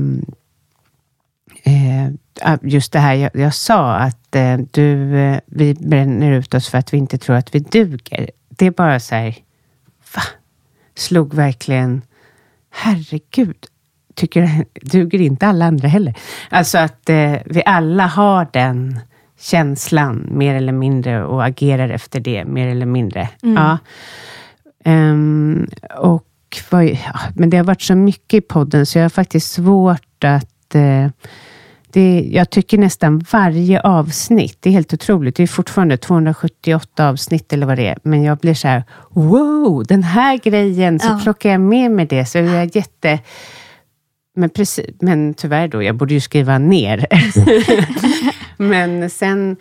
ah, just det här jag, jag sa, att eh, du, eh, vi bränner ut oss för att vi inte tror att vi duger. Det är bara så här? Slog verkligen, herregud, tycker, duger inte alla andra heller? Alltså att eh, vi alla har den känslan, mer eller mindre, och agerar efter det, mer eller mindre. Ja. Ehm, och vad, ja, men det har varit så mycket i podden, så jag har faktiskt svårt att... Eh, det, jag tycker nästan varje avsnitt, det är helt otroligt, det är fortfarande 278 avsnitt eller vad det är, men jag blir så här, wow, den här grejen, så Ja. plockar jag med mig det, så jag är jätte... Men, precis, men tyvärr då, jag borde ju skriva ner. men sen,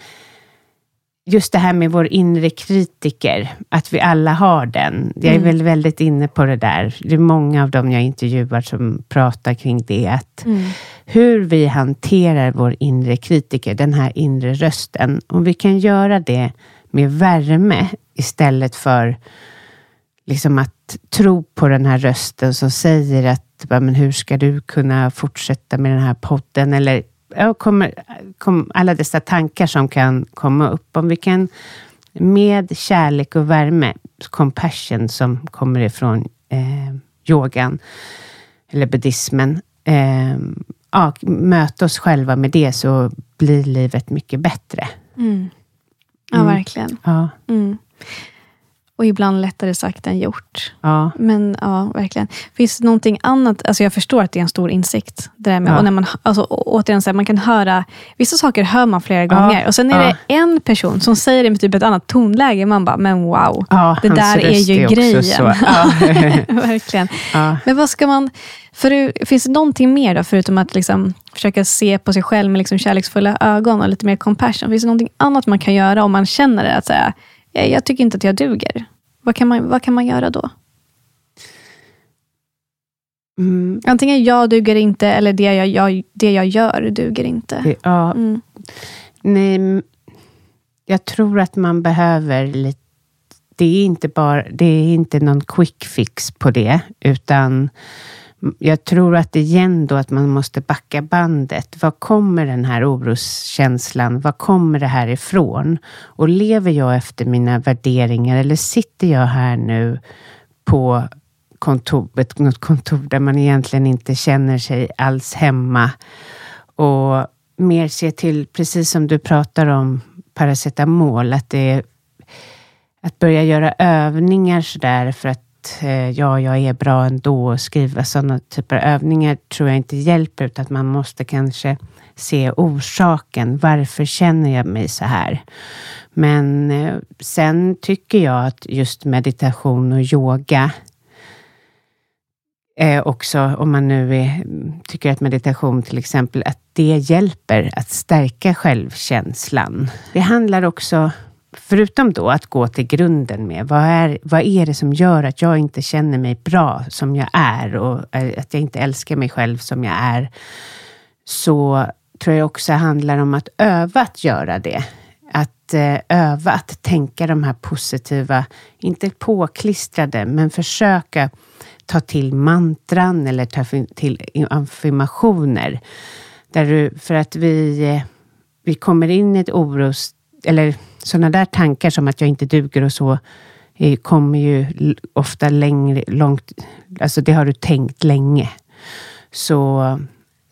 just det här med vår inre kritiker, att vi alla har den. Jag är väl väldigt inne på det där. Det är många av dem jag intervjuar som pratar kring det. Att Hur vi hanterar vår inre kritiker, den här inre rösten. Om vi kan göra det med värme istället för liksom att tro på den här rösten som säger att "Va, men hur ska du kunna fortsätta med den här podden? Eller kommer, kom, alla dessa tankar som kan komma upp. Om vi kan med kärlek och värme, compassion som kommer ifrån eh, yogan eller buddhismen, eh, ja, möta oss själva med det så blir livet mycket bättre. ja, verkligen. Ja, Mm. Och ibland lättare sagt än gjort. ja. Men ja, verkligen. Finns det någonting annat? Alltså jag förstår att det är en stor insikt. Det där med, Ja. och när man, alltså, återigen, så här, man kan höra, vissa saker hör man flera gånger. Och sen är ja. det en person som säger det med typ ett annat tonläge. Man bara, men wow. Ja, det där är ju också grejen. Ja. verkligen. Ja. Men vad ska man, för, finns det någonting mer då, förutom att liksom försöka se på sig själv med liksom kärleksfulla ögon och lite mer compassion? Finns det någonting annat man kan göra om man känner det? Att säga, "Eh, jag tycker inte att jag duger. Vad kan man, vad kan man göra då? Mm, Antingen jag duger inte eller det jag, jag, det jag gör duger inte. det, ja, Mm. Nej, jag tror att man behöver lite... Det är inte bara, det är inte någon quick fix på det, utan jag tror att igen då att man måste backa bandet. Var kommer den här oroskänslan? Var kommer det här ifrån? Och lever jag efter mina värderingar eller sitter jag här nu på kontor, ett, något kontor där man egentligen inte känner sig alls hemma. Och mer se till, precis som du pratar om paracetamol, att det är att börja göra övningar sådär för att Eh, ja, jag är bra ändå och skriva sådana typer av övningar tror jag inte hjälper, utan att man måste kanske se orsaken. Varför känner jag mig så här? Men eh, sen tycker jag att just meditation och yoga eh, också, om man nu är, tycker att meditation till exempel, att det hjälper att stärka självkänslan. Det handlar också förutom då att gå till grunden med vad är, vad är det som gör att jag inte känner mig bra som jag är och eh, att jag inte älskar mig själv som jag är, så tror jag också handlar om att öva att göra det. Att eh, öva att tänka de här positiva, inte påklistrade, men försöka ta till mantran eller ta till affirmationer. Där du, för att vi, eh, vi kommer in i ett oros... Eller sådana där tankar som att jag inte duger och så, eh, kommer ju ofta längre, långt... Alltså det har du tänkt länge. Så,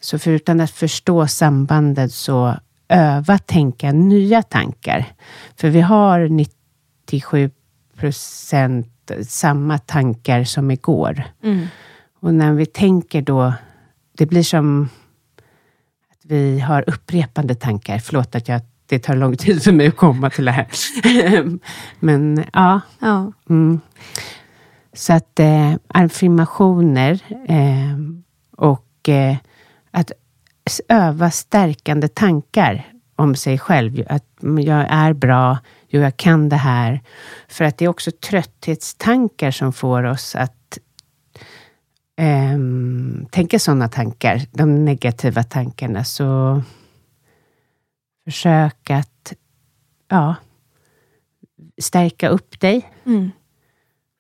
så förutom att förstå sambandet så öva tänka nya tankar. För vi har 97 procent samma tankar som igår. Mm. Och när vi tänker då, det blir som att vi har upprepande tankar. Förlåt att jag, det tar lång tid för mig att komma till det här. Men ja. ja. Mm. Så att eh, affirmationer eh, och eh, att öva stärkande tankar om sig själv. Att jag är bra, jo, jag kan det här. För att det är också trötthetstankar som får oss att um, tänka sådana tankar, de negativa tankarna. Så försök att ja, stärka upp dig. Mm.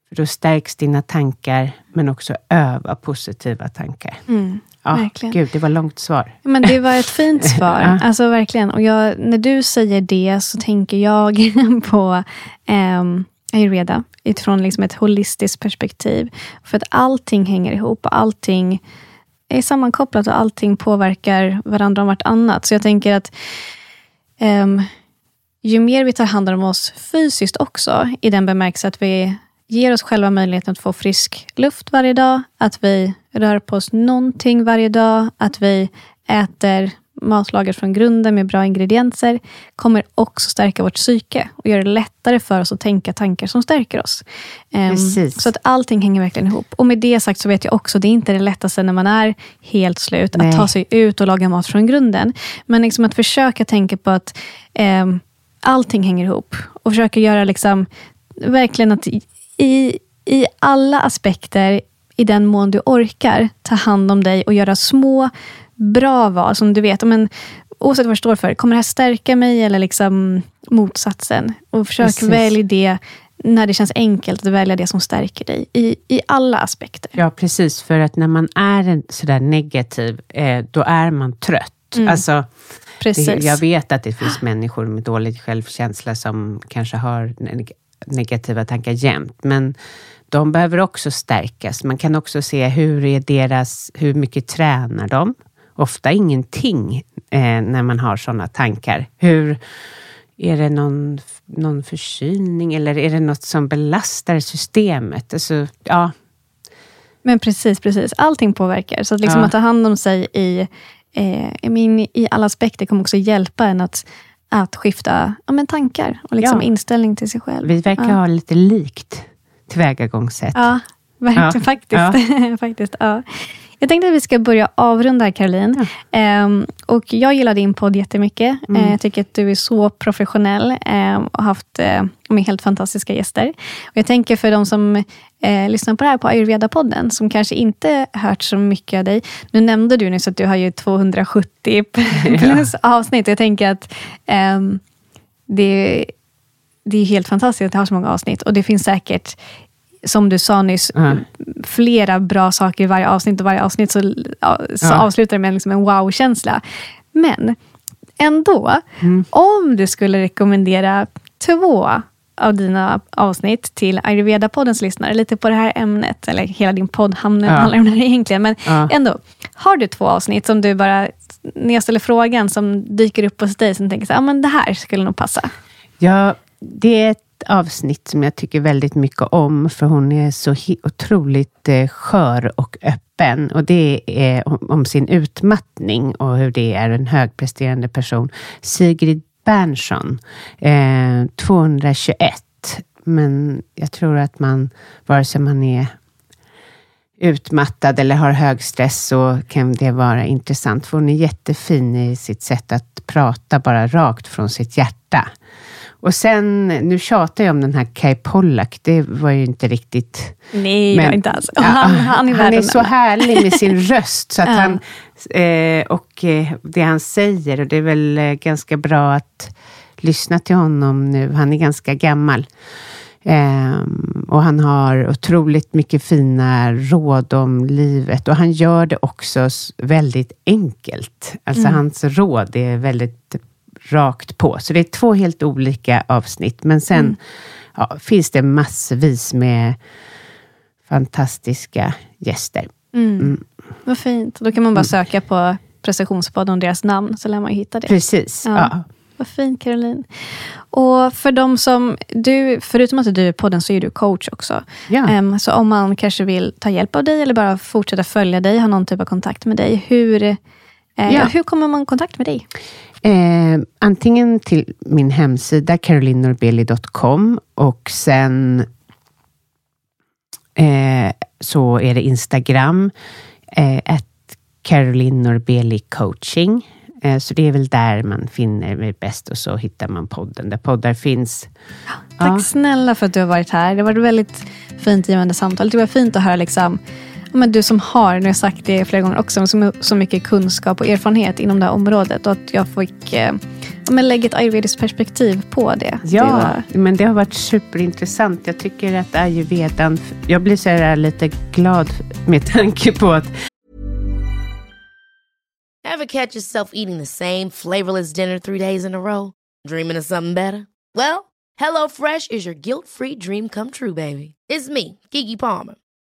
För då stärks dina tankar, men också öva positiva tankar. Mm. Ja, verkligen. Gud, det var långt svar. Men det var ett fint svar. ja. Alltså verkligen. Och jag, när du säger det så tänker jag på eh, ayurveda utifrån liksom ett holistiskt perspektiv. För att allting hänger ihop och allting är sammankopplat och allting påverkar varandra om vartannat. Så jag tänker att um, ju mer vi tar hand om oss fysiskt också, i den bemärkelsen att vi ger oss själva möjligheten att få frisk luft varje dag, att vi rör på oss någonting varje dag, att vi äter matlager från grunden med bra ingredienser, kommer också stärka vårt psyke och göra det lättare för oss att tänka tankar som stärker oss. Um, så att allting hänger verkligen ihop. Och med det sagt så vet jag också, det är inte det lättaste när man är helt slut, Nej. att ta sig ut och laga mat från grunden. Men liksom att försöka tänka på att um, allting hänger ihop och försöka göra liksom, verkligen att i, i alla aspekter, i den mån du orkar, ta hand om dig och göra små, bra val. Som du vet, men, oavsett vad du står för, kommer det här stärka mig eller liksom motsatsen? Och försök välja det när det känns enkelt att välja det som stärker dig i, i alla aspekter. Ja, precis. För att när man är sådär negativ, eh, då är man trött. Mm. Alltså, Precis. Det, jag vet att det finns människor med dålig självkänsla som kanske har negativa tankar jämt, men de behöver också stärkas. Man kan också se hur är deras, hur mycket tränar de? Ofta ingenting eh, när man har sådana tankar. Hur, är det någon, någon förkylning eller är det något som belastar systemet? Alltså, ja. Men precis, precis. Allting påverkar. Så att, liksom ja. att ta hand om sig i, eh, i alla aspekter kommer också hjälpa en att att skifta ja, men tankar och liksom ja. inställning till sig själv. Vi verkar ja. ha lite likt tillvägagångssätt. Ja, verkligen, ja. faktiskt. faktiskt ja. Jag tänkte att vi ska börja avrunda, Caroline. Ja. Um, och jag gillar din podd jättemycket. Mm. Uh, jag tycker att du är så professionell um, och har haft uh, helt fantastiska gäster. Och jag tänker för de som uh, lyssnar på det här på Ayurveda-podden, som kanske inte hört så mycket av dig. Nu nämnde du nyss att du har ju 270 plus ja. avsnitt. Jag tänker att um, det det är helt fantastiskt att ha så många avsnitt och det finns säkert som du sa nyss, mm. flera bra saker i varje avsnitt och varje avsnitt så, så ja. avslutar det med liksom en wow-känsla. Men ändå, mm. om du skulle rekommendera två av dina avsnitt till Ayurveda-poddens lyssnare, lite på det här ämnet, eller hela din podd handlar Ja. om det här egentligen, men Ja. ändå. Har du två avsnitt som du bara, när jag ställer frågan, som dyker upp hos dig, som tänker så ah, men det här skulle nog passa? Ja, det är avsnitt som jag tycker väldigt mycket om, för hon är så otroligt eh, skör och öppen. Och det är om, om sin utmattning och hur det är en högpresterande person. Sigrid Bernson, eh, 221. Men jag tror att man, vare sig man är utmattad eller har hög stress så kan det vara intressant. För hon är jättefin i sitt sätt att prata bara rakt från sitt hjärta. Och sen, nu tjatar jag om den här Kai Pollak, det var ju inte riktigt... Nej, Men- inte alls. Ja, han, han är, värd är så härlig med sin röst, så att Ja. han, eh, och eh, det han säger, och det är väl eh, ganska bra att lyssna till honom nu. Han är ganska gammal. Ehm, och han har otroligt mycket fina råd om livet och han gör det också väldigt enkelt. Alltså hans råd är väldigt rakt på. Så det är två helt olika avsnitt. Men sen ja, finns det massvis med fantastiska gäster. Mm. Vad fint. Då kan man bara söka på prestationspodden och deras namn, så lär man hitta det. Precis. Ja. Ja. Vad fint Caroline. Och för de som, du, förutom att du är podden så är du coach också. Ja. Ehm, så om man kanske vill ta hjälp av dig eller bara fortsätta följa dig, ha någon typ av kontakt med dig. Hur, eh, Ja. hur kommer man i kontakt med dig? Eh, antingen till min hemsida carolinorbeli.com och sen eh, så är det Instagram, eh, Caroline coaching. Eh, så det är väl där man finner mig bäst och så hittar man podden, där poddar finns. Tack Ja. snälla för att du har varit här. Det varit ett väldigt fint givande samtal. Det var fint att höra liksom, men du som har, nu har jag sagt det flera gånger också, så, så mycket kunskap och erfarenhet inom det här området och att jag fick eh, men lägga ett ayurvediskt perspektiv på det. det Ja, var, men det har varit superintressant. Jag tycker att ayurvedan, jag blir så här lite glad med tanke på att Ever catch yourself eating the same flavorless dinner three days in a row? Dreaming of something better? Well, HelloFresh is your guilt free dream come true, baby. It's me, Gigi Palmer.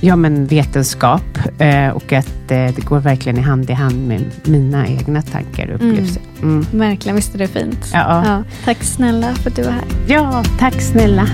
ja, men vetenskap eh, och att eh, det går verkligen i hand i hand med mina egna tankar och upplevelser. Mm. verkligen, visst är det fint? Ja. Tack snälla för att du var här. ja, tack snälla.